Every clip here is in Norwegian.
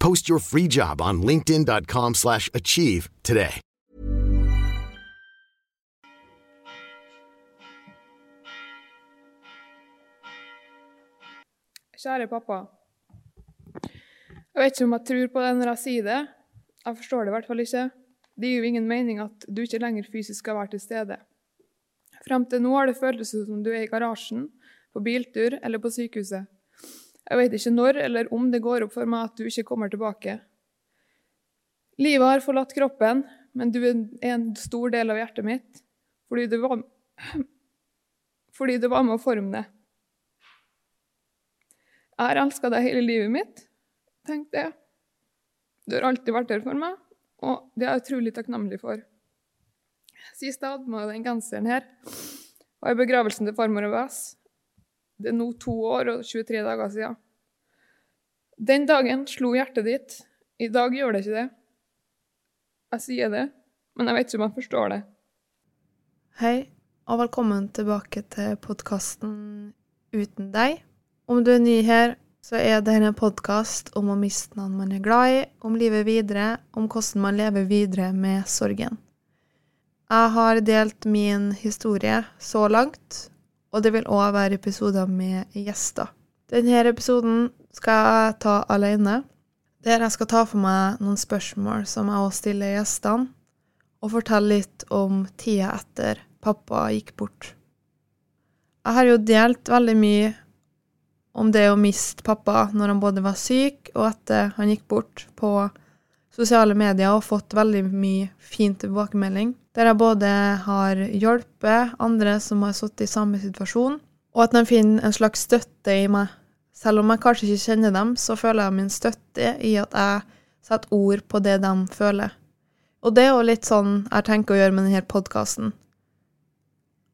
Post your free job on linkedin.com/achieve slash achieve today. Kjære pappa. Jeg vet ikke om jeg tror på det når jeg sier det. Jeg forstår det i hvert fall ikke. Det gir jo ingen mening at du ikke lenger fysisk skal være til stede. Frem til nå har det føltes som du er i garasjen, på biltur eller på sykehuset. Jeg vet ikke når eller om det går opp for meg at du ikke kommer tilbake. Livet har forlatt kroppen, men du er en stor del av hjertet mitt fordi du var, fordi du var med å forme det. Jeg har elska deg hele livet mitt, tenkte jeg. Du har alltid vært der for meg, og det er jeg utrolig takknemlig for. Sist jeg hadde med den genseren her, var i begravelsen til farmor og Vess. Det er nå to år og 23 dager siden. Den dagen slo hjertet ditt. I dag gjør det ikke det. Jeg sier det, men jeg vet ikke om jeg forstår det. Hei, og velkommen tilbake til podkasten Uten deg. Om du er ny her, så er dette en podkast om å miste noen man er glad i, om livet videre, om hvordan man lever videre med sorgen. Jeg har delt min historie så langt, og det vil òg være episoder med gjester. Denne episoden skal jeg ta alene, der jeg skal ta for meg noen spørsmål som jeg også stiller gjestene, og fortelle litt om tida etter pappa gikk bort. Jeg har jo delt veldig mye om det å miste pappa når han både var syk og etter han gikk bort, på sosiale medier og fått veldig mye fin tilbakemelding. Der jeg både har hjulpet andre som har sittet i samme situasjon, og at de finner en slags støtte i meg. Selv om jeg kanskje ikke kjenner dem, så føler jeg min støtte i at jeg setter ord på det de føler. Og det er jo litt sånn jeg tenker å gjøre med denne podkasten.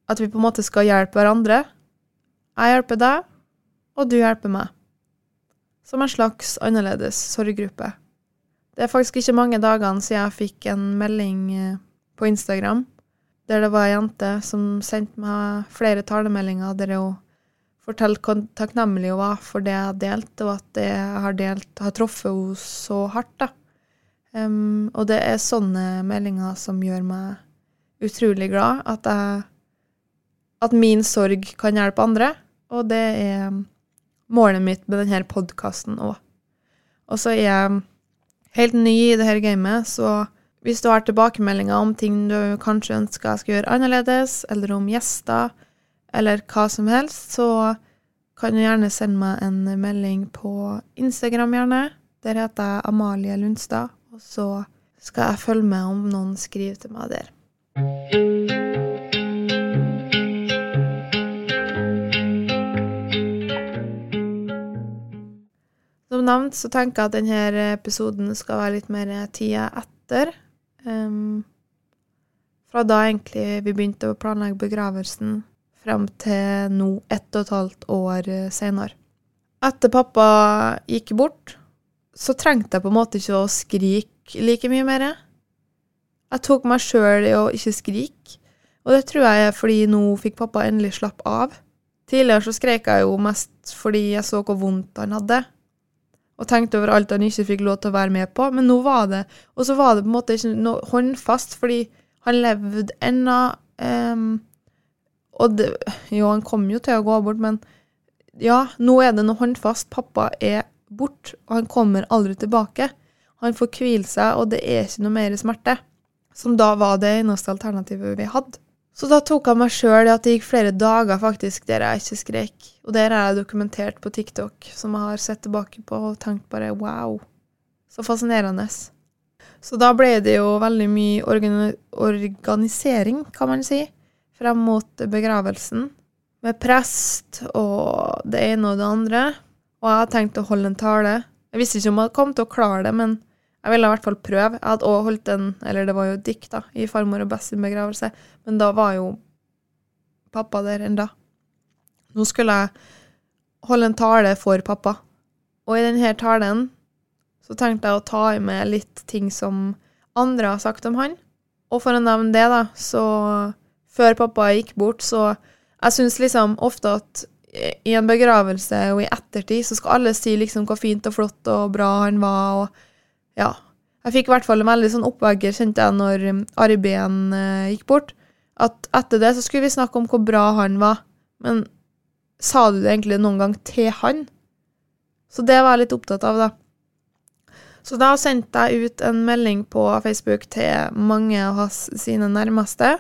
At vi på en måte skal hjelpe hverandre. Jeg hjelper deg, og du hjelper meg. Som en slags annerledes sorggruppe. Det er faktisk ikke mange dagene siden jeg fikk en melding eh, på Instagram der det var ei jente som sendte meg flere talemeldinger der hun fortalte hvor takknemlig hun var for det jeg har delt, og at det jeg har delt, har truffet henne så hardt. da. Um, og det er sånne meldinger som gjør meg utrolig glad. At, jeg, at min sorg kan hjelpe andre. Og det er målet mitt med denne podkasten òg. Og så er jeg helt ny i det her gamet, så hvis du har tilbakemeldinger om ting du kanskje ønsker jeg skal gjøre annerledes, eller om gjester, eller hva som helst, så kan du gjerne sende meg en melding på Instagram, gjerne. Der heter jeg Amalie Lundstad, og så skal jeg følge med om noen skriver til meg der. Som nevnt så tenker jeg at denne episoden skal være litt mer tida etter. Um, fra da egentlig vi begynte å planlegge begravelsen, frem til nå ett og et halvt år senere. Etter pappa gikk bort, så trengte jeg på en måte ikke å skrike like mye mer. Jeg tok meg sjøl i å ikke skrike, og det tror jeg er fordi nå fikk pappa endelig slappe av. Tidligere så skrek jeg jo mest fordi jeg så hvor vondt han hadde og tenkte over alt han ikke fikk lov til å være med på. Men nå var det Og så var det på en måte ikke noe håndfast, fordi han levde ennå. Um, og det, jo, han kom jo til å gå bort, men ja, nå er det noe håndfast. Pappa er borte, og han kommer aldri tilbake. Han får hvile seg, og det er ikke noe mer smerte. som da var det eneste alternativet vi hadde. Så da tok jeg meg sjøl i at det gikk flere dager faktisk der jeg ikke skrek. Og der har jeg dokumentert på TikTok, som jeg har sett tilbake på og tenkt bare wow, så fascinerende. Så da ble det jo veldig mye organi organisering, kan man si, frem mot begravelsen. Med prest og det ene og det andre. Og jeg hadde tenkt å holde en tale. Jeg visste ikke om jeg kom til å klare det, men jeg ville i hvert fall prøve. Jeg hadde også holdt en, eller det var jo dikt da, i farmor og best begravelse, men da var jo pappa der enda. Nå skulle jeg holde en tale for pappa, og i denne talen så tenkte jeg å ta i med litt ting som andre har sagt om han. Og for å nevne det, da, så Før pappa gikk bort, så Jeg syns liksom ofte at i en begravelse og i ettertid så skal alle si liksom hvor fint og flott og bra han var, og ja. Jeg fikk i hvert fall en veldig sånn oppvegger, kjente jeg, når um, Arbeen uh, gikk bort. At etter det så skulle vi snakke om hvor bra han var. Men sa du det egentlig noen gang til han? Så det var jeg litt opptatt av, da. Så da sendte jeg ut en melding på Facebook til mange av hans sine nærmeste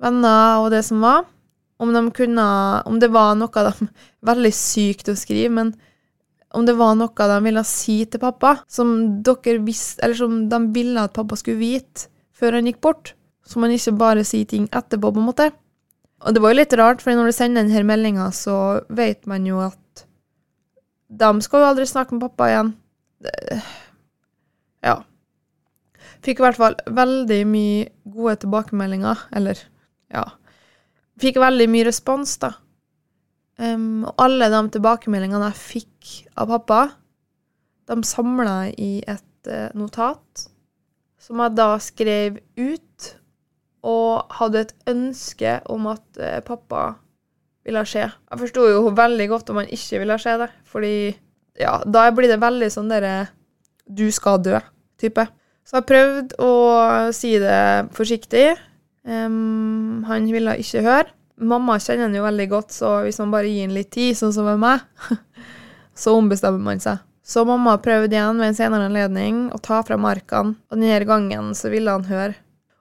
venner og det som var. Om de kunne Om det var noe de Veldig sykt å skrive, men om det var noe de ville si til pappa, som eller som de ville at pappa skulle vite før han gikk bort, så man ikke bare sier ting etterpå, på en måte. Og det var jo litt rart, for når du sender denne meldinga, så vet man jo at de skal jo aldri snakke med pappa igjen. Ja. Fikk i hvert fall veldig mye gode tilbakemeldinger, eller ja. Fikk veldig mye respons, da. Um, og alle de tilbakemeldingene jeg fikk av pappa, de samla i et uh, notat, som jeg da skrev ut, og hadde et ønske om at uh, pappa ville skje. Jeg forsto jo veldig godt om han ikke ville skje det, fordi ja, da blir det veldig sånn derre du skal dø-type. Så jeg prøvde å si det forsiktig. Um, han ville ikke høre. Mamma kjenner han jo veldig godt, så hvis man bare gir han litt tid, sånn som med meg, så ombestemmer man seg. Så mamma prøvde igjen ved en senere anledning å ta fra markene, og denne gangen så ville han høre.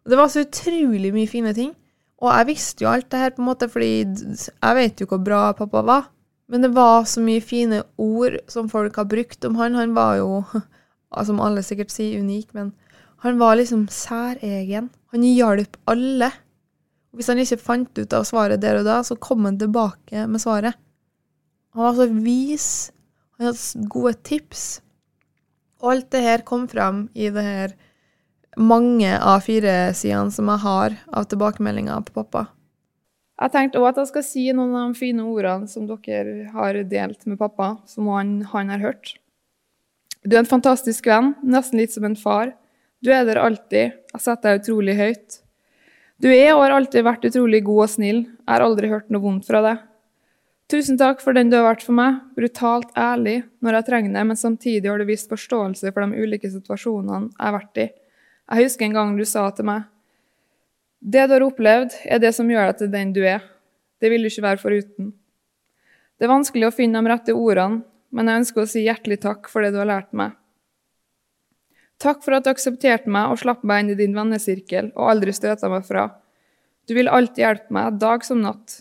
Og det var så utrolig mye fine ting. Og jeg visste jo alt det her, på en måte, fordi jeg vet jo hvor bra pappa var. Men det var så mye fine ord som folk har brukt om han. Han var jo, som alle sikkert sier, unik, men han var liksom særegen. Han hjalp alle. Hvis han ikke fant ut av svaret der og da, så kom han tilbake med svaret. Han var så vis. Han hadde gode tips. Og alt det her kom frem i det her mange av fire-sidene som jeg har av tilbakemeldinger på pappa. Jeg tenkte òg at jeg skal si noen av de fine ordene som dere har delt med pappa, som han, han har hørt. Du er en fantastisk venn, nesten litt som en far. Du er der alltid. Jeg setter deg utrolig høyt. Du er og har alltid vært utrolig god og snill. Jeg har aldri hørt noe vondt fra deg. Tusen takk for den du har vært for meg, brutalt ærlig når jeg trenger det, men samtidig har du vist forståelse for de ulike situasjonene jeg har vært i. Jeg husker en gang du sa til meg Det du har opplevd, er det som gjør deg til den du er. Det vil du ikke være foruten. Det er vanskelig å finne de rette ordene, men jeg ønsker å si hjertelig takk for det du har lært meg. Takk for at du aksepterte meg og slapp meg inn i din vennesirkel og aldri støta meg fra. Du vil alltid hjelpe meg, dag som natt.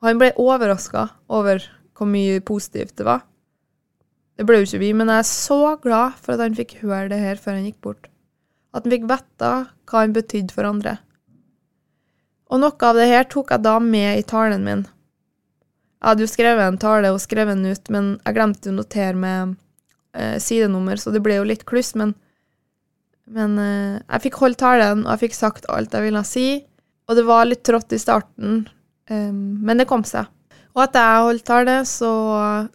Han ble overraska over hvor mye positivt det var. Det ble jo ikke vi, men jeg er så glad for at han fikk høre det her før han gikk bort. At han fikk vite hva han betydde for andre. Og noe av det her tok jeg da med i talen min. Jeg hadde jo skrevet en tale og skrevet den ut, men jeg glemte å notere med eh, sidenummer, så det ble jo litt kluss, men, men eh, jeg fikk holdt talen, og jeg fikk sagt alt jeg ville si. Og det var litt trått i starten, eh, men det kom seg. Og etter jeg holdt tale, så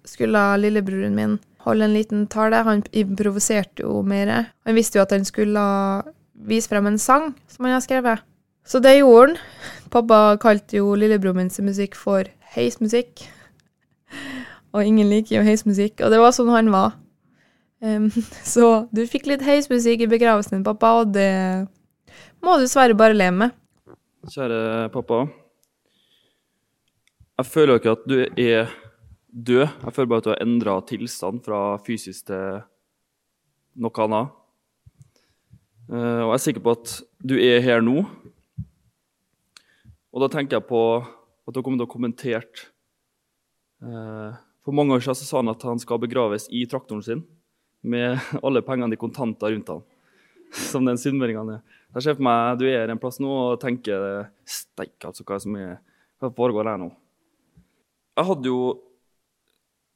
skulle lillebroren min holde en liten tale. Han improviserte jo mer. Han visste jo at han skulle vise frem en sang som han har skrevet. Så det gjorde han. Pappa kalte jo lillebroren min sin musikk for heismusikk. Og ingen liker jo heismusikk, og det var sånn han var. Um, så du fikk litt heismusikk i begravelsen din, pappa, og det må du dessverre bare leve med. Kjære pappa. Jeg føler jo ikke at du er død. Jeg føler bare at du har endra tilstand fra fysisk til noe annet. Eh, og jeg er sikker på at du er her nå. Og da tenker jeg på at du kommer til å kommentere eh, For mange år siden sa han at han skal begraves i traktoren sin med alle pengene i kontanter rundt han. Som den sunnmøringen er. Jeg ser for meg du er en plass nå og tenker Steik, altså, hva som er, hva foregår her nå? Jeg hadde jo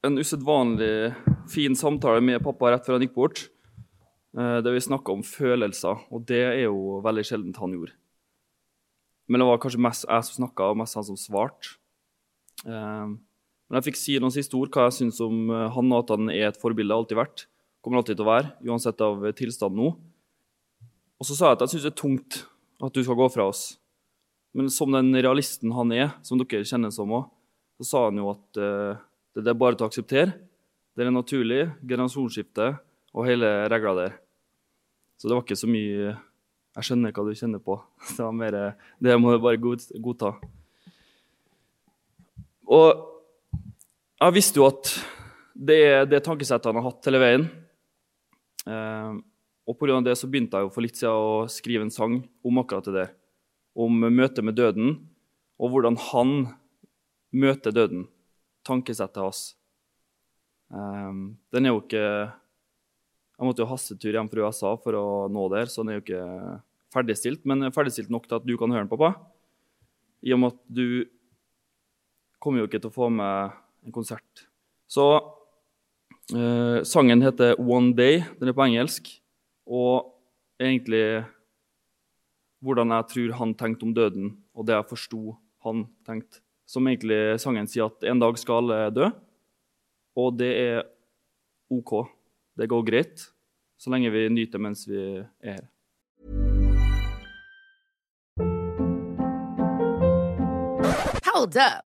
en usedvanlig fin samtale med pappa rett før han gikk bort. Eh, der vi snakka om følelser, og det er jo veldig sjeldent han gjorde. Men det var kanskje mest jeg som snakka, og mest han som svarte. Eh, men jeg fikk si noen siste ord, hva jeg syns om eh, han, og at han er et forbilde, alltid vært. Kommer alltid til å være, uansett av tilstand nå. Og så sa jeg at jeg syns det er tungt at du skal gå fra oss. Men som den realisten han er, som dere kjenner som òg, så sa han jo at det er bare til å akseptere. Det er naturlig. Generasjonsskifte og hele regla der. Så det var ikke så mye Jeg skjønner hva du kjenner på. Det var mer Det må du bare godta. Og jeg visste jo at det er det tankesettet han har hatt hele veien. Eh, og pga. det så begynte jeg jo for litt siden å skrive en sang om akkurat det der. Om møtet med døden, og hvordan han møter døden tankesettet hans. Um, den er jo ikke Jeg måtte jo hastetur hjem fra USA for å nå der, så den er jo ikke ferdigstilt. Men ferdigstilt nok til at du kan høre den, pappa. I og med at du kommer jo ikke til å få med en konsert. Så uh, sangen heter 'One Day'. Den er på engelsk. Og egentlig hvordan jeg tror han tenkte om døden, og det jeg forsto han tenkte som egentlig sangen sier at en dag skal alle dø. Og det er OK. Det går greit, så lenge vi nyter mens vi er her. Hold up.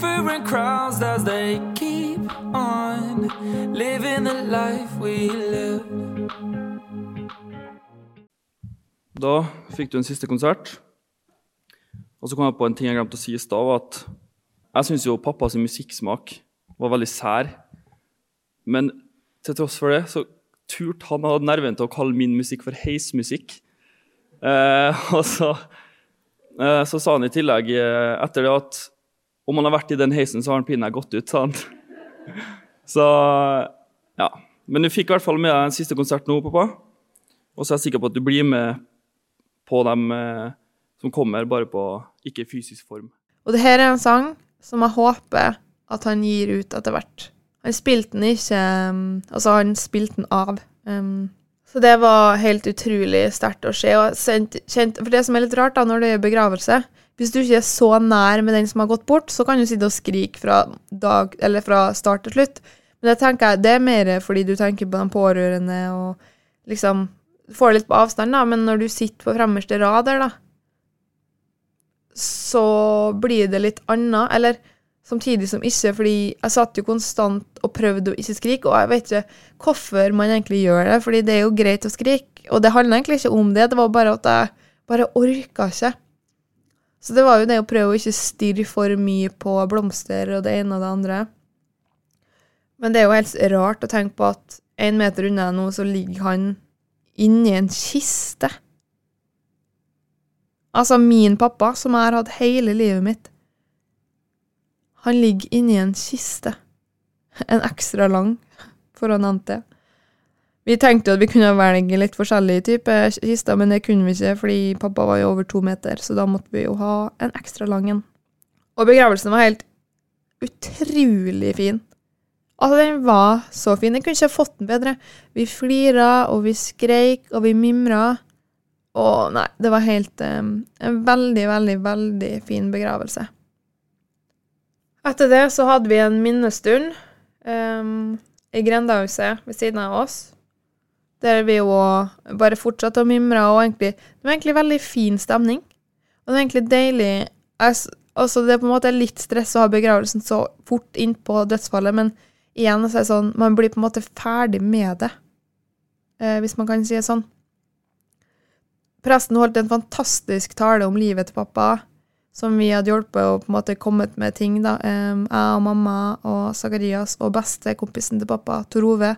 different crowds as they keep on living the life we live. Da fikk du en siste konsert. Og så kom jeg på en ting jeg glemte å si i stad. Jeg syns jo pappas musikksmak var veldig sær. Men til tross for det så turte han å ha nerven til å kalle min musikk for heismusikk. Eh, og så, eh, så sa han i tillegg eh, etter det at om han har vært i den heisen, så har han pinadø gått ut. sa han. Så ja. Men du fikk i hvert fall med deg en siste konsert nå, pappa. Og så er jeg sikker på at du blir med på dem eh, som kommer, bare på ikke fysisk form. Og det her er en sang som jeg håper at han gir ut etter hvert. Han spilte den ikke um, Altså, han spilte den av. Um, så det var helt utrolig sterkt å se. Og sent, kjent, for det som er litt rart da, når det er begravelse Hvis du ikke er så nær med den som har gått bort, så kan du sitte og skrike fra, dag, fra start til slutt. Men det jeg, det er mer fordi du tenker på de pårørende og liksom Får det litt på avstand, da, men når du sitter på fremmerste rad der, da, så blir det litt annet. Eller samtidig som ikke, fordi jeg satt jo konstant og prøvde å ikke skrike, og jeg vet ikke hvorfor man egentlig gjør det, fordi det er jo greit å skrike. Og det handler egentlig ikke om det, det var bare at jeg bare orka ikke. Så det var jo det å prøve å ikke stirre for mye på blomster og det ene og det andre. Men det er jo helt rart å tenke på at en meter unna nå så ligger han inni en kiste. Altså, min pappa, som jeg har hatt hele livet mitt, han ligger inni en kiste. En ekstra lang, for å nevne det. Vi tenkte at vi kunne velge litt forskjellige typer kister, men det kunne vi ikke, fordi pappa var jo over to meter, så da måtte vi jo ha en ekstra lang en. Og begravelsen var helt utrolig fin. Altså, den var så fin. Jeg kunne ikke ha fått den bedre. Vi flira, og vi skreik, og vi mimra. Og nei, det var helt um, En veldig, veldig, veldig fin begravelse. Etter det så hadde vi en minnestund um, i grendehuset ved siden av oss. Der vi jo bare fortsatte å mimre, og egentlig Det var egentlig veldig fin stemning. Og det var egentlig deilig Altså, det er på en måte litt stress å ha begravelsen så fort innpå dødsfallet, men igjen så er det sånn Man blir på en måte ferdig med det, eh, hvis man kan si det sånn. Presten holdt en fantastisk tale om livet til pappa, som vi hadde hjulpet og på en måte kommet med ting, da. Jeg og mamma og Sakarias og bestekompisen til pappa, Tor Ove,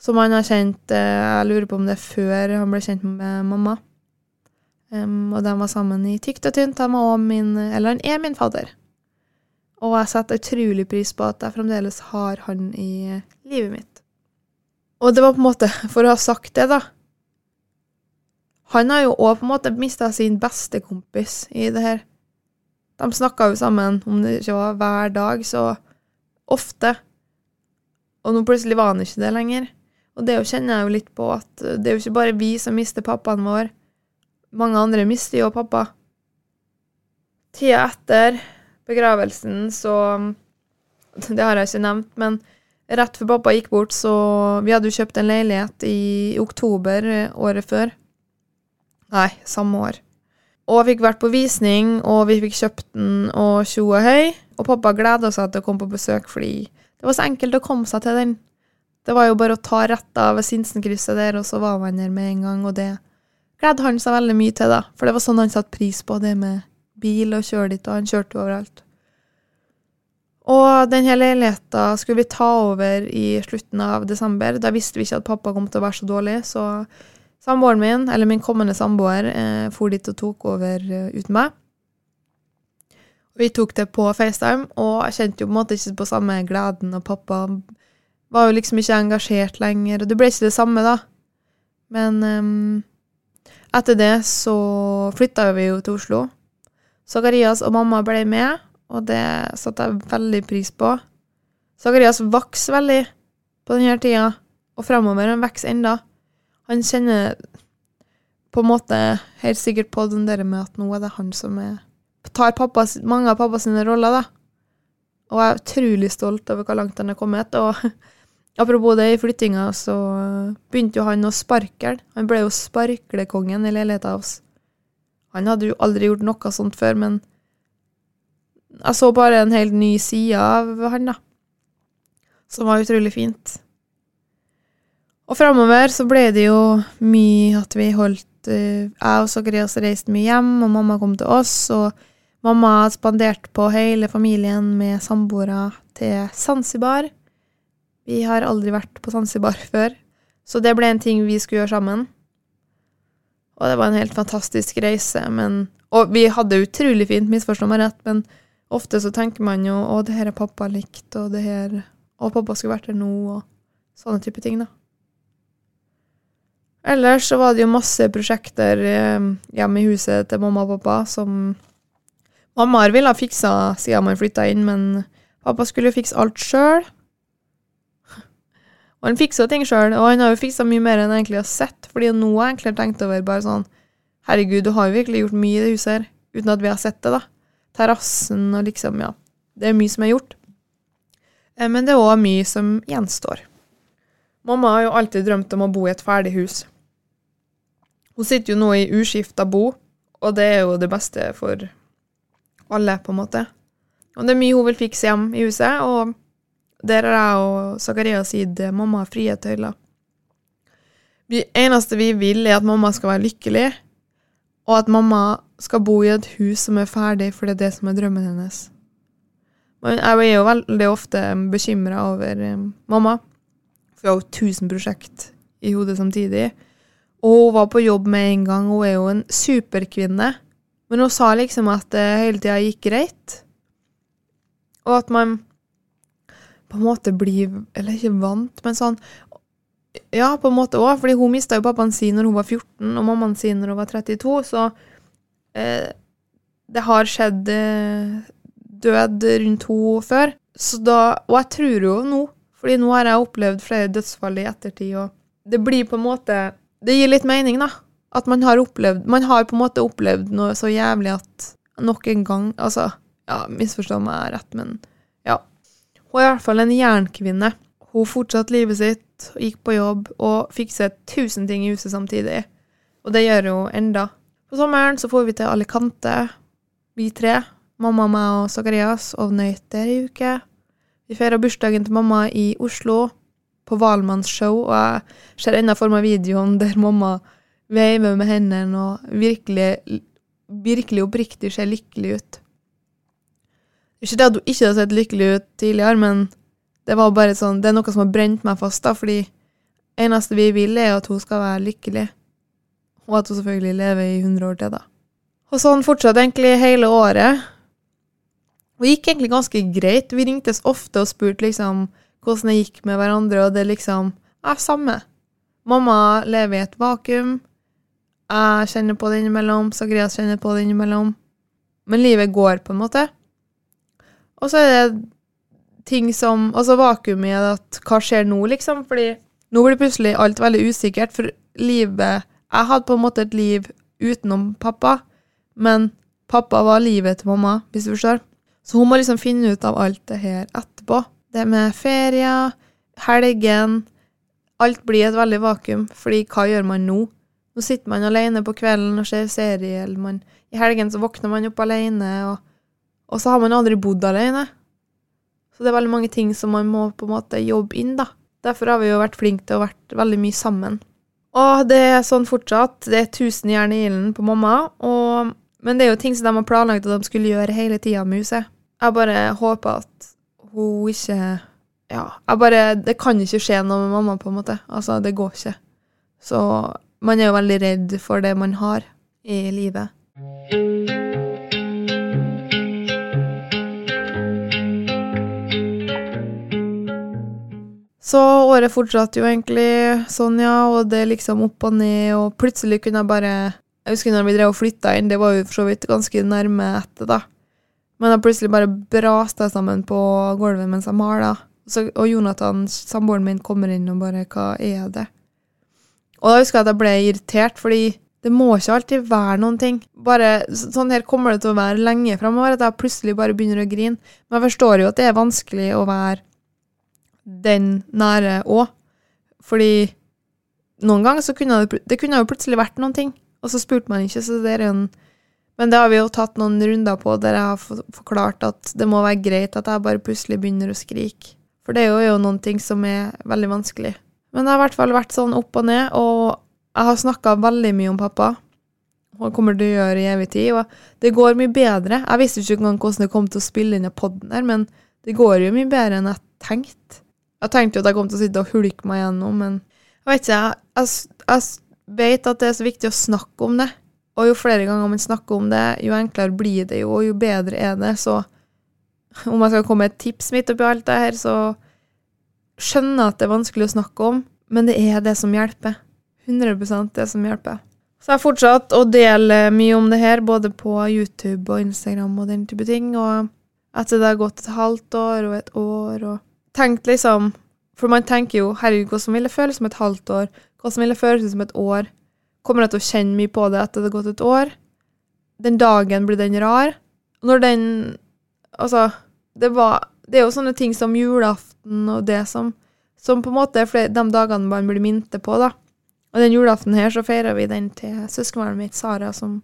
som han har kjent eh, Jeg lurer på om det er før han ble kjent med mamma. Um, og de var sammen i tykt og tynt. Han var min, eller han er min fadder. Og jeg setter utrolig pris på at jeg fremdeles har han i livet mitt. Og det var på en måte, for å ha sagt det, da Han har jo òg på en måte mista sin beste kompis i det her. De snakka jo sammen, om det ikke var hver dag, så ofte. Og nå plutselig var han ikke det lenger. Og det kjenner jeg jo litt på, at det er jo ikke bare vi som mister pappaen vår. Mange andre mister jo pappa. Tida etter begravelsen, så Det har jeg ikke nevnt, men rett før pappa gikk bort, så Vi hadde jo kjøpt en leilighet i oktober året før. Nei, samme år. Og fikk vært på visning, og vi fikk kjøpt den og tjo og høy. Og pappa gleda seg til å komme på besøk, fordi det var så enkelt å komme seg til den. Det var jo bare å ta rett av Sinsenkrysset der, og så var man der med en gang, og det gledde han seg veldig mye til, da. For det var sånn han satte pris på, det med bil og kjøre dit, og han kjørte jo overalt. Og den hele leiligheta skulle vi ta over i slutten av desember. Da visste vi ikke at pappa kom til å være så dårlig, så samboeren min, eller min kommende samboer, eh, for dit og tok over eh, uten meg. Vi tok det på FaceTime, og jeg kjente jo på en måte ikke på samme gleden, og pappa var jo liksom ikke engasjert lenger, og det ble ikke det samme, da. Men um, etter det så flytta vi jo til Oslo. Zakarias og mamma ble med, og det satte jeg veldig pris på. Zakarias vokser veldig på denne tida, og fremover han vokser enda. Han kjenner på en måte helt sikkert på den der med at nå er det han som er, tar pappa, mange av pappas roller, da. Og jeg er utrolig stolt over hvor langt han er kommet. og Apropos det, i flyttinga så begynte jo han å sparkle. Han ble jo sparklekongen i leiligheta oss. Han hadde jo aldri gjort noe sånt før, men jeg så bare en helt ny side av han, da. Som var utrolig fint. Og framover så ble det jo mye at vi holdt uh, Jeg og Sakarias reiste mye hjem, og mamma kom til oss, og mamma spanderte på hele familien med samboere til Zanzibar. Vi har aldri vært på Zanzibar før, så det ble en ting vi skulle gjøre sammen. Og det var en helt fantastisk reise, men Og vi hadde utrolig fint, misforstå meg rett, men ofte så tenker man jo å, det her er pappa likt, og det her Og pappa skulle vært her nå, og sånne type ting, da. Ellers så var det jo masse prosjekter eh, hjemme i huset til mamma og pappa som Mamma ville ha fiksa siden man flytta inn, men pappa skulle jo fikse alt sjøl. Og han fiksa ting sjøl, og han har jo fiksa mye mer enn jeg egentlig har sett, fordi nå har jeg egentlig tenkt over bare sånn Herregud, du har jo virkelig gjort mye i det huset her, uten at vi har sett det, da. Terrassen og liksom, ja. Det er mye som er gjort. Eh, men det er òg mye som gjenstår. Mamma har jo alltid drømt om å bo i et ferdig hus. Hun sitter jo nå i uskifta bo, og det er jo det beste for alle, på en måte. Og det er mye hun vil fikse hjem i huset, og der har jeg og Zakarias gitt mamma frie tøyler. Det eneste vi vil, er at mamma skal være lykkelig, og at mamma skal bo i et hus som er ferdig, for det er det som er drømmen hennes. Men jeg er jo veldig ofte bekymra over mamma, for hun har jo tusen prosjekt i hodet samtidig. Og hun var på jobb med en gang. Hun er jo en superkvinne. Men hun sa liksom at det hele tida gikk greit, og at man på en måte blir Eller ikke vant, men sånn Ja, på en måte òg, fordi hun mista jo pappaen sin når hun var 14, og mammaen sin når hun var 32, så eh, det har skjedd eh, død rundt henne før. Så da, og jeg tror jo nå, fordi nå har jeg opplevd flere dødsfall i ettertid, og det blir på en måte Det gir litt mening, da. At man har opplevd Man har på en måte opplevd noe så jævlig at nok en gang Altså, ja, misforstå meg rett, men. Hun er i hvert fall en jernkvinne. Hun fortsatte livet sitt, gikk på jobb og fikset tusen ting i huset samtidig. Og det gjør hun enda. På sommeren så får vi til Alicante, vi tre. Mamma, meg og Zakarias, og nøyt i uke. Vi feirer bursdagen til mamma i Oslo, på Valmanns show, og jeg ser ennå for meg videoen der mamma veiver med hendene og virkelig, virkelig oppriktig ser lykkelig ut. Ikke det at hun ikke har sett lykkelig ut tidligere, men det var bare sånn, det er noe som har brent meg fast, da, fordi eneste vi vil, er at hun skal være lykkelig. Og at hun selvfølgelig lever i 100 år til, da. Og sånn fortsatte egentlig hele året. Og gikk egentlig ganske greit. Vi ringtes ofte og spurte liksom hvordan det gikk med hverandre, og det liksom er samme. Mamma lever i et vakuum. Jeg kjenner på det innimellom. Zacharias kjenner på det innimellom. Men livet går, på en måte. Og så er det ting som Altså vakuum i at hva skjer nå, liksom? Fordi nå blir plutselig alt veldig usikkert, for livet Jeg hadde på en måte et liv utenom pappa, men pappa var livet til mamma, hvis du forstår. Så hun må liksom finne ut av alt det her etterpå. Det med ferier, helgen Alt blir et veldig vakuum, fordi hva gjør man nå? Nå sitter man alene på kvelden og ser serie, eller man, i helgen så våkner man opp alene, og, og så har man aldri bodd alene. Så det er veldig mange ting som man må på en måte jobbe inn, da. Derfor har vi jo vært flinke til å vært veldig mye sammen. Og det er sånn fortsatt. Det er tusen jern i ilden på mamma, og, men det er jo ting som de har planlagt at de skulle gjøre hele tida med huset. Jeg bare håper at hun ikke Ja, jeg bare Det kan ikke skje noe med mamma, på en måte. Altså, det går ikke. Så man er jo veldig redd for det man har i livet. Så året fortsatte jo egentlig sånn, ja, og det liksom opp og ned, og plutselig kunne jeg bare Jeg husker når vi drev og flytta inn, det var jo for så vidt ganske nærme etter, da. Men jeg plutselig bare braste sammen på gulvet mens jeg mala. Og Jonathan, samboeren min, kommer inn og bare Hva er det? Og da husker jeg at jeg ble irritert, fordi det må ikke alltid være noen ting. Bare, sånn her kommer det til å være lenge framover, at jeg plutselig bare begynner å grine. Men jeg forstår jo at det er vanskelig å være den nære òg. Fordi noen ganger så kunne det, det kunne jo plutselig vært noen ting, og så spurte man ikke, så det er en Men det har vi jo tatt noen runder på der jeg har forklart at det må være greit at jeg bare plutselig begynner å skrike. For det er jo noen ting som er veldig vanskelig. Men det har i hvert fall vært sånn opp og ned, og jeg har snakka veldig mye om pappa. Han kommer til å gjøre i evig tid. Og det går mye bedre. Jeg visste ikke engang hvordan det kom til å spille inn i poden her, men det går jo mye bedre enn jeg tenkte. Jeg tenkte jo at jeg kom til å sitte og hulke meg gjennom, men jeg vet ikke, jeg, jeg, jeg vet at det er så viktig å snakke om det. Og jo flere ganger man snakker om det, jo enklere blir det jo, og jo bedre er det. Så om jeg skal komme med et tips midt oppi alt det her, så skjønner jeg at det er vanskelig å snakke om, men det er det som hjelper. 100% det som hjelper. Så jeg har fortsatt å dele mye om det her, både på YouTube og Instagram og den type ting. Og etter det har gått et halvt år og et år og tenkt liksom For man tenker jo herregud, hvordan vil det føles som et halvt år? Hvordan vil det føles som et år? Kommer jeg til å kjenne mye på det etter det har gått et år? Den dagen blir den rar? Når den Altså, det var Det er jo sånne ting som julaften og det som Som på en måte er de dagene man blir minnet på, da. Og den julaften her så feira vi den til søskenbarnet mitt, Sara, som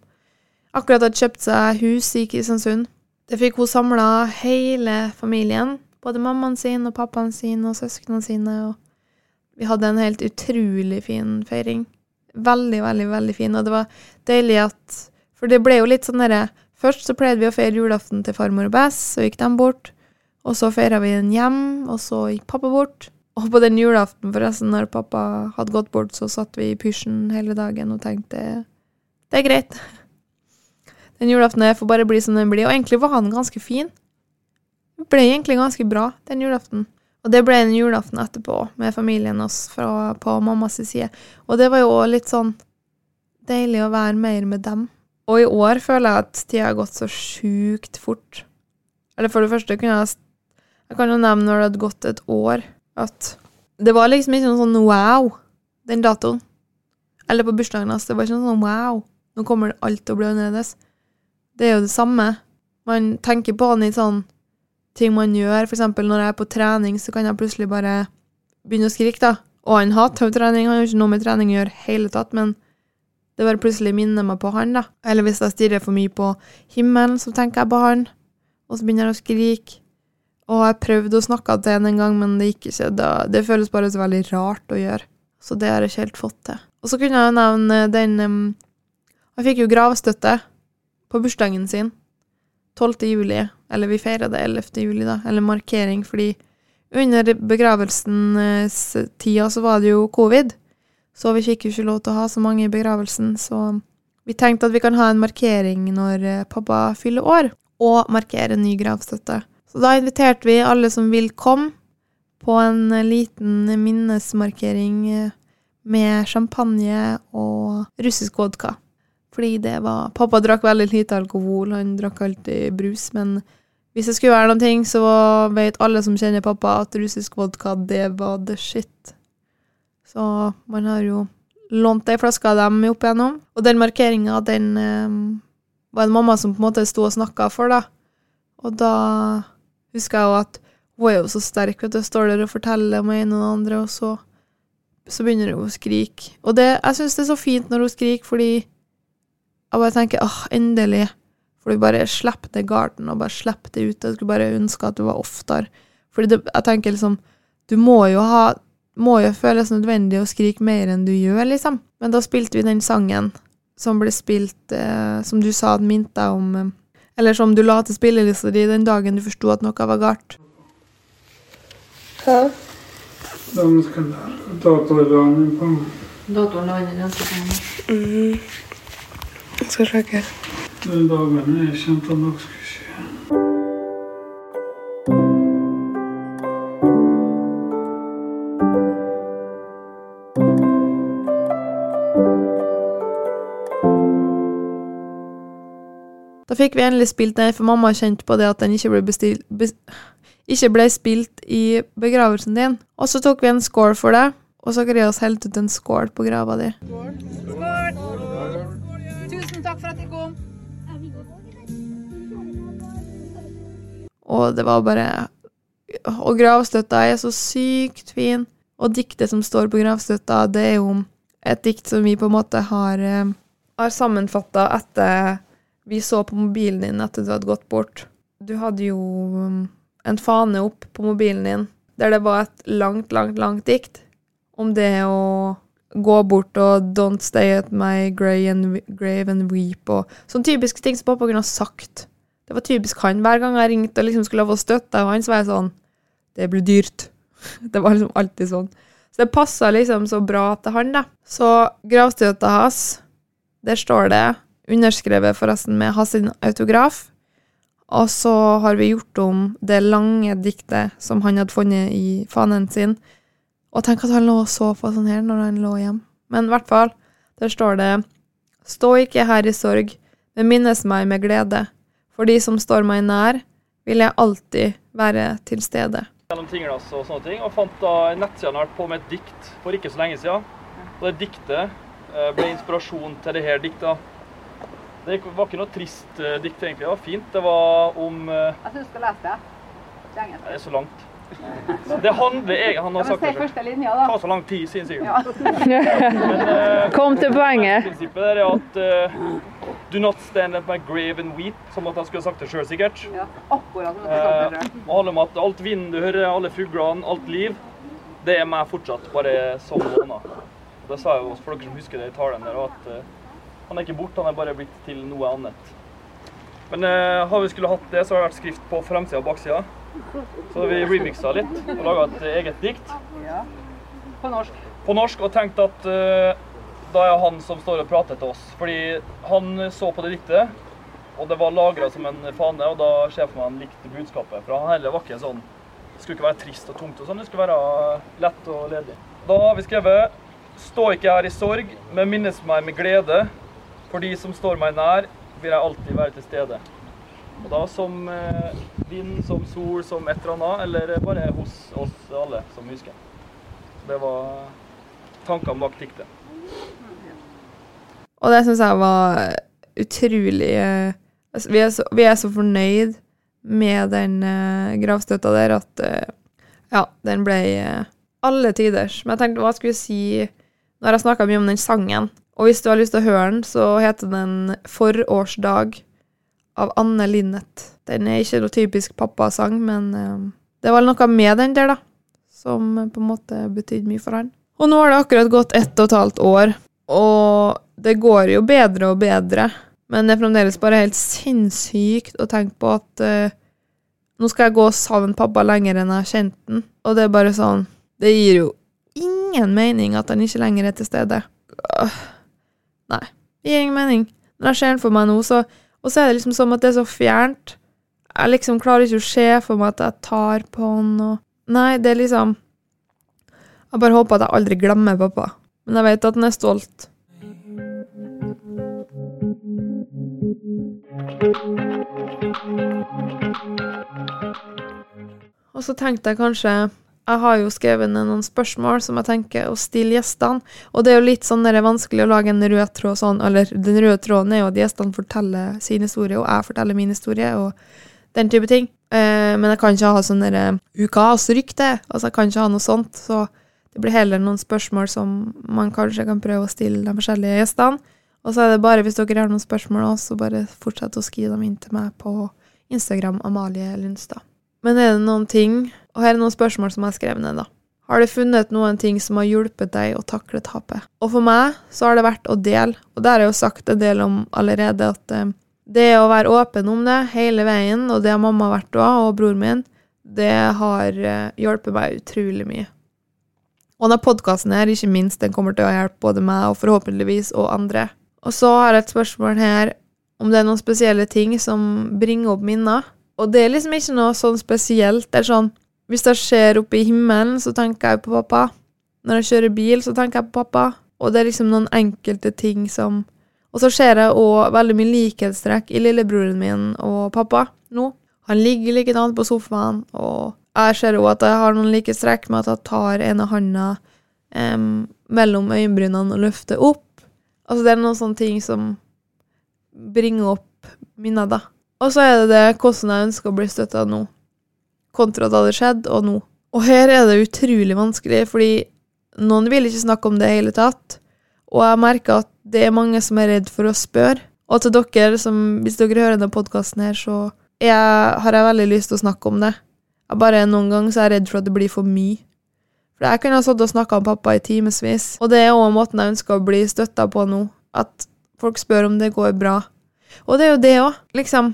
akkurat hadde kjøpt seg hus i Kristiansund. Det fikk hun samla hele familien både mammaen sin og pappaen sin og søsknene sine. Og vi hadde en helt utrolig fin feiring. Veldig, veldig, veldig fin. Og det var deilig at For det ble jo litt sånn derre Først så pleide vi å feire julaften til farmor og Bess, så gikk de bort. Og så feira vi den hjem, og så gikk pappa bort. Og på den julaften, forresten, når pappa hadde gått bort, så satt vi i pysjen hele dagen og tenkte det er greit. Den julaften her får bare bli som den blir. Og egentlig var han ganske fin. Ble egentlig ganske bra, den julaften. Og det ble en julaften etterpå, med familien oss fra, på mammas side. Og det var jo òg litt sånn deilig å være mer med dem. Og i år føler jeg at tida har gått så sjukt fort. Eller for det første kunne jeg Jeg kan jo nevne når det hadde gått et år, at det var liksom ikke noe sånn wow, den datoen. Eller på bursdagen hans. Det var ikke noe sånn wow, nå kommer alt til å bli annerledes. Det er jo det samme. Man tenker på den i sånn ting man gjør. Eksempel når jeg er på trening, så kan jeg plutselig bare begynne å skrike, da. Og han hater jo trening, han har ikke noe med trening å gjøre i hele tatt, men det bare plutselig minner meg på han, da. Eller hvis jeg stirrer for mye på himmelen, så tenker jeg på han, og så begynner jeg å skrike. Og jeg prøvde å snakke til han en gang, men det gikk ikke. Det, det føles bare så veldig rart å gjøre. Så det har jeg ikke helt fått til. Og så kunne jeg nevne den um, Jeg fikk jo gravstøtte på bursdagen sin. 12. juli. Eller vi feira det 11. juli, da. Eller markering, fordi under begravelsens tida så var det jo covid. Så vi fikk jo ikke lov til å ha så mange i begravelsen, så vi tenkte at vi kan ha en markering når eh, pappa fyller år, og markere ny gravstøtte. Så da inviterte vi alle som vil komme, på en eh, liten minnesmarkering eh, med champagne og russisk vodka. Fordi det var Pappa drakk veldig lite alkohol, han drakk alltid brus, men hvis det skulle være noen ting, så vet alle som kjenner pappa, at russisk vodka, det var the shit. Så man har jo lånt ei flaske av dem opp igjennom. Og den markeringa, den um, var en mamma som på en måte sto og snakka for, da. Og da husker jeg jo at hun er jo så sterk, vet du. Står der og forteller om en og den andre, og så, så begynner hun å skrike. Og det, jeg syns det er så fint når hun skriker, fordi jeg bare tenker åh, endelig. For du bare slipper det garden, og bare slipper det ut. Jeg skulle bare ønske at du var oftere. Fordi det, jeg tenker liksom Du må jo ha må jo føles nødvendig å skrike mer enn du gjør, liksom. Men da spilte vi den sangen som ble spilt, eh, som du sa at minte deg om eh, Eller som du la til spillelista di den dagen du forsto at noe var galt. Hva? Skal lære datorbehandling på Datoren var inni rensepengen. Jeg skal sjekke. de dagene jeg kjente at noe skulle skje. Da fikk vi endelig spilt den, for mamma kjente på det at den ikke ble, bestilt, be, ikke ble spilt i begravelsen din. Og så tok vi en score for det, og Sakarias helte ut en score på grava di. Tusen takk for at dere kom. Og det var bare Og gravstøtta er så sykt fin. Og diktet som står på gravstøtta, det er jo et dikt som vi på en måte har, eh, har sammenfatta etter vi så på mobilen din etter du hadde gått bort. Du hadde jo um, en fane opp på mobilen din der det var et langt, langt, langt dikt om det å gå bort og 'don't stay at my grave and, weep' og sånne typiske ting som pappa kunne ha sagt. Det var typisk han. Hver gang jeg ringte og liksom skulle få støtte av han, så var jeg sånn Det blir dyrt. Det var liksom alltid sånn. Så det passa liksom så bra til han, da. Så gravstøtta hans, der står det underskrevet forresten med hans autograf. Og så har vi gjort om det lange diktet som han hadde funnet i fanen sin. Og tenk at han lå og så på sånn her når han lå hjem. Men i hvert fall, der står det Stå ikke her i sorg, men minnes meg med glede. For de som står meg nær, vil jeg alltid være til stede. gjennom tinglass og sånne ting, og fant da en nettside han har vært på med et dikt for ikke så lenge siden. Og det diktet eh, ble inspirasjon til det her diktet. Det var ikke noe trist eh, dikt egentlig, det var fint. Det var om eh, Jeg syns du skal lese det. Det er så langt. Det handler egentlig Han har sagt det Det tar så lang tid, sier han sikkert. Ja. Men, eh, Kom til poenget. Prinsippet er at uh, Do not stand at my grave and weep, som at han skulle ha sagt det sjøl, sikkert. Ja, akkurat som Eh, det. Det handler om at alt vind du hører, alle fuglene, alt liv, det er meg fortsatt, bare som måneder. Det sa jeg jo for dere som husker det i talen der, at uh, han er ikke borte, han er bare blitt til noe annet. Men eh, har vi skulle hatt det, så har det vært skrift på fremsida og baksida. Så vi remixa litt og laga et eget dikt Ja. På norsk. på norsk og tenkte at eh, da er han som står og prater til oss. Fordi han så på det diktet, Og det var lagra som en fane, og da ser for meg han likte budskapet. For han heller var ikke sånn Det skulle ikke være trist og tungt og sånn, det skulle være lett og ledig. Da har vi skrevet Stå ikke her i sorg, men minnes meg med glede. For de som står meg nær, vil jeg alltid være til stede. Og da som eh, vind, som sol, som et eller annet, eller bare hos oss alle som husker. Det var tankene bak diktet. Og det syns jeg var utrolig eh, altså, vi, er så, vi er så fornøyd med den uh, gravstøtta der at eh, ja, den ble eh, alle tiders. Men jeg tenkte, hva skulle jeg si når jeg snakka mye om den sangen? Og hvis du har lyst til å høre den, så heter den 'Forårsdag' av Anne Linnet. Den er ikke noe typisk pappasang, men eh, det var noe med den der, da, som eh, på en måte betydde mye for han. Og nå har det akkurat gått ett og et halvt år, og det går jo bedre og bedre. Men det er fremdeles bare helt sinnssykt å tenke på at uh, nå skal jeg gå og savne pappa lenger enn jeg har kjent den. Og det er bare sånn Det gir jo ingen mening at han ikke lenger er til stede. Øh, Nei. Det gir ingen mening. Når jeg ser den for meg nå, så Og så er det liksom som at det er så fjernt. Jeg liksom klarer ikke å se for meg at jeg tar på han og Nei, det er liksom Jeg bare håper at jeg aldri glemmer pappa. Men jeg vet at han er stolt. Og så tenkte jeg kanskje Jeg har jo skrevet ned noen spørsmål som jeg tenker å stille gjestene. Og det er jo litt sånn det er vanskelig å lage en rød tråd sånn, eller den røde tråden er jo at gjestene forteller sin historie, og jeg forteller min historie, og den type ting. Eh, men jeg kan ikke ha sånn derre ukas rykte. Altså, jeg kan ikke ha noe sånt. Så det blir heller noen spørsmål som man kanskje kan prøve å stille de forskjellige gjestene. Og så er det bare, hvis dere har noen spørsmål også, så bare fortsett å skrive dem inn til meg på Instagram Amalie Lundstad. Men er det noen ting Og her er noen spørsmål som jeg har skrevet ned, da. Har du funnet noen ting som har hjulpet deg å takle tapet? Og for meg så har det vært å dele, og det har jeg jo sagt en del om allerede, at eh, det å være åpen om det hele veien, og det har mamma vært òg, og bror min, det har eh, hjulpet meg utrolig mye. Og denne podkasten her, ikke minst, den kommer til å hjelpe både meg og forhåpentligvis og andre. Og så har jeg et spørsmål her om det er noen spesielle ting som bringer opp minner. Og det er liksom ikke noe sånn spesielt. Det er sånn Hvis det skjer oppe i himmelen, så tenker jeg på pappa. Når jeg kjører bil, så tenker jeg på pappa. Og det er liksom noen enkelte ting som Og så ser jeg òg veldig mye likhetstrekk i lillebroren min og pappa nå. Han ligger likedan på sofaen, og jeg ser òg at jeg har noen likhetstrekk med at jeg tar ene handa um, mellom øyenbrynene og løfter opp. Altså, det er noen sånne ting som bringer opp minner, da. Og så er det det hvordan jeg ønsker å bli støtta nå, kontra da det skjedde, og nå. Og her er det utrolig vanskelig, fordi noen vil ikke snakke om det i hele tatt, og jeg merker at det er mange som er redd for å spørre. Og til dere som, hvis dere hører denne podkasten her, så jeg, har jeg veldig lyst til å snakke om det. Jeg bare Noen ganger så er jeg redd for at det blir for mye. For jeg kunne ha stått og snakka med pappa i timevis, og det er òg måten jeg ønsker å bli støtta på nå. At folk spør om det går bra. Og det er jo det òg. Liksom,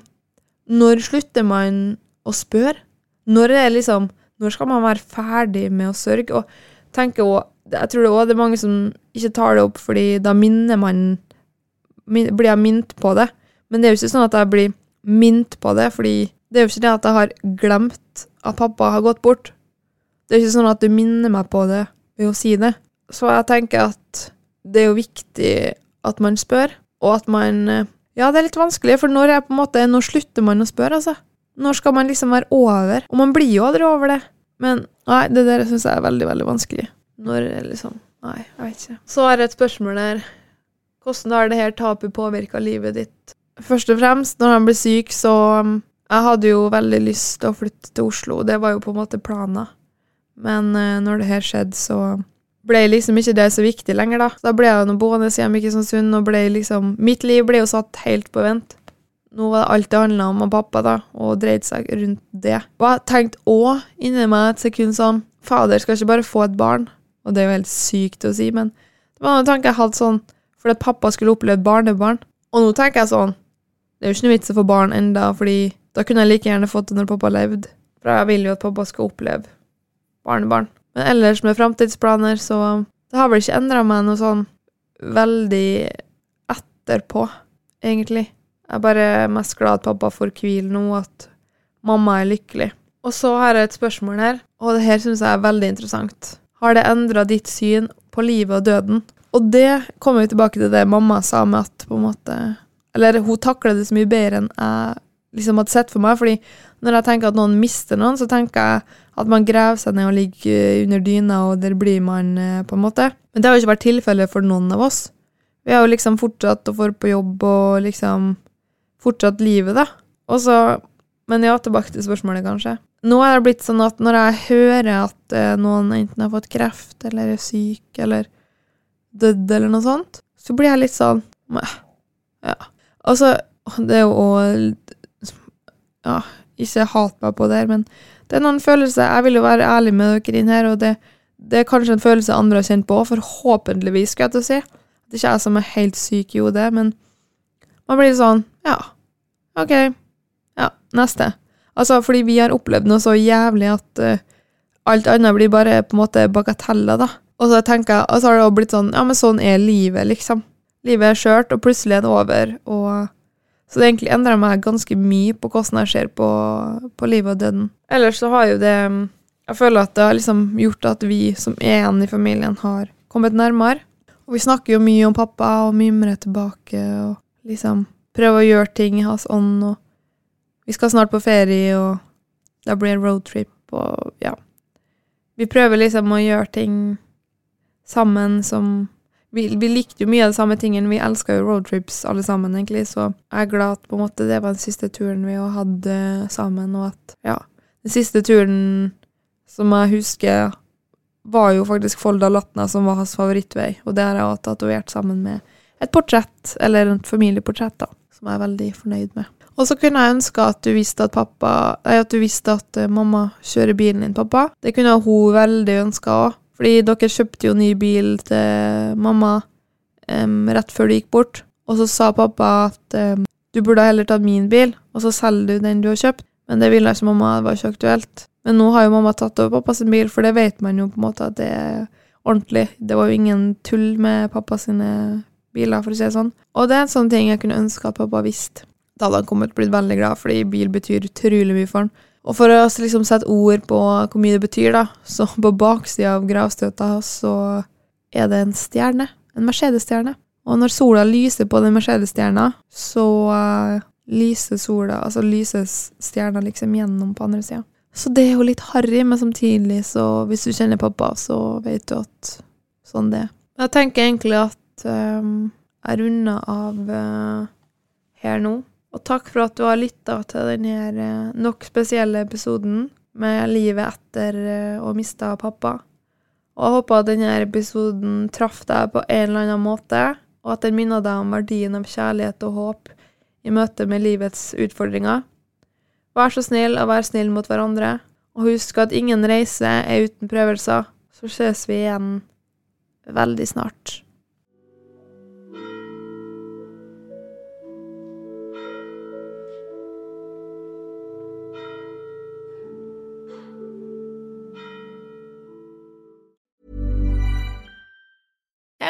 når slutter man å spørre? Når er liksom Når skal man være ferdig med å sørge? Og tenker også, jeg tror det også det er mange som ikke tar det opp, fordi da minner man min, Blir jeg minnet på det? Men det er jo ikke sånn at jeg blir minnet på det, fordi det er jo ikke det at jeg har glemt at pappa har gått bort. Det er ikke sånn at du minner meg på det ved å si det. Så jeg tenker at det er jo viktig at man spør, og at man eh, Ja, det er litt vanskelig, for når er på en måte Når slutter man å spørre, altså? Når skal man liksom være over? Og man blir jo aldri over det. Men nei, det der syns jeg er veldig, veldig vanskelig. Når liksom Nei, jeg vet ikke. Så har jeg et spørsmål der. Hvordan har det her tapet påvirka livet ditt? Først og fremst, når han ble syk, så um, Jeg hadde jo veldig lyst til å flytte til Oslo. Det var jo på en måte planen. Men eh, når det her skjedde, så ble liksom ikke det så viktig lenger, da. Da ble jeg nå boende hjemme i Kristiansund, og ble liksom Mitt liv ble jo satt helt på vent. Nå var det alt det handla om, og pappa, da, og dreide seg rundt det. Og jeg tenkte òg inni meg et sekund sånn Fader skal ikke bare få et barn. Og det er jo helt sykt å si, men det var en tanke jeg hadde sånn fordi at pappa skulle oppleve barnebarn. Og nå tenker jeg sånn Det er jo ikke noe vits å få barn enda, fordi da kunne jeg like gjerne fått det når pappa levde. For jeg vil jo at pappa skal oppleve barnebarn. Men ellers med framtidsplaner, så Det har vel ikke endra meg noe sånn veldig etterpå, egentlig. Jeg er bare mest glad at pappa får hvile nå, at mamma er lykkelig. Og så har jeg et spørsmål her, og det her syns jeg er veldig interessant. Har det endra ditt syn på livet og døden? Og det kommer vi tilbake til det mamma sa med at på en måte Eller hun takla det så mye bedre enn jeg liksom hadde sett for meg. fordi når jeg tenker at noen mister noen, så tenker jeg at man graver seg ned og ligger under dyna, og der blir man, eh, på en måte. Men det har jo ikke vært tilfellet for noen av oss. Vi har jo liksom fortsatt å få på jobb og liksom fortsatt livet, da. Og så Men ja, tilbake til spørsmålet, kanskje. Nå er det blitt sånn at når jeg hører at eh, noen enten har fått kreft eller er syk eller dødd eller noe sånt, så blir jeg litt sånn. Ja. Altså, det er jo å Ja, ikke hat meg på det her, men det er noen følelser Jeg vil jo være ærlig med dere inn her, og det, det er kanskje en følelse andre har kjent på, forhåpentligvis, skal jeg til å si. Det er ikke jeg som er helt syk i hodet, men man blir sånn Ja, OK. Ja, neste. Altså, fordi vi har opplevd noe så jævlig at uh, alt annet blir bare på en måte bagateller, da. Og så tenker jeg, og så har det også blitt sånn Ja, men sånn er livet, liksom. Livet er skjørt, og plutselig er det over, og Så det egentlig endrer meg ganske mye på hvordan jeg ser på, på livet og døden. Ellers så har jo det Jeg føler at det har liksom gjort at vi som er igjen i familien, har kommet nærmere. Og vi snakker jo mye om pappa og mimrer tilbake og liksom prøver å gjøre ting i hans ånd, og vi skal snart på ferie, og det blir en roadtrip, og ja. Vi prøver liksom å gjøre ting sammen som vi, vi likte jo mye av de samme tingene. Vi elska jo roadtrips alle sammen, egentlig, så jeg er glad at på en måte det var den siste turen vi hadde sammen, og at ja Den siste turen som jeg husker, var jo faktisk Folda-Latna, som var hans favorittvei, og det har jeg også tatovert sammen med et portrett, eller et familieportrett, da, som jeg er veldig fornøyd med. Og så kunne jeg ønske at du visste at pappa Nei, at du visste at eh, mamma kjører bilen din, pappa. Det kunne hun veldig ønska òg. Fordi dere kjøpte jo ny bil til mamma um, rett før du gikk bort. Og så sa pappa at um, du burde heller tatt min bil, og så selger du den du har kjøpt. Men det ville ikke mamma, det var ikke aktuelt. Men nå har jo mamma tatt over pappa sin bil, for det vet man jo på en måte at det er ordentlig. Det var jo ingen tull med pappa sine biler, for å si det sånn. Og det er en sånn ting jeg kunne ønske at pappa visste. Da hadde han kommet blitt veldig glad, fordi bil betyr utrolig mye for han. Og for å liksom sette ord på hvor mye det betyr, da, så på baksida av gravstøtta så er det en stjerne. En Mercedes-stjerne. Og når sola lyser på den Mercedes-stjerna, så uh, lyser sola Altså lyses stjerna liksom gjennom på andre sida. Så det er jo litt harry, men samtidig, så hvis du kjenner pappa, så vet du at sånn det er. Jeg tenker egentlig at um, jeg runder av uh, her nå. Og takk for at du har lytta til denne eh, nok spesielle episoden med livet etter eh, å miste pappa. Og jeg håper at denne episoden traff deg på en eller annen måte, og at den minner deg om verdien av kjærlighet og håp i møte med livets utfordringer. Vær så snill og vær snill mot hverandre, og husk at ingen reise er uten prøvelser. Så ses vi igjen veldig snart.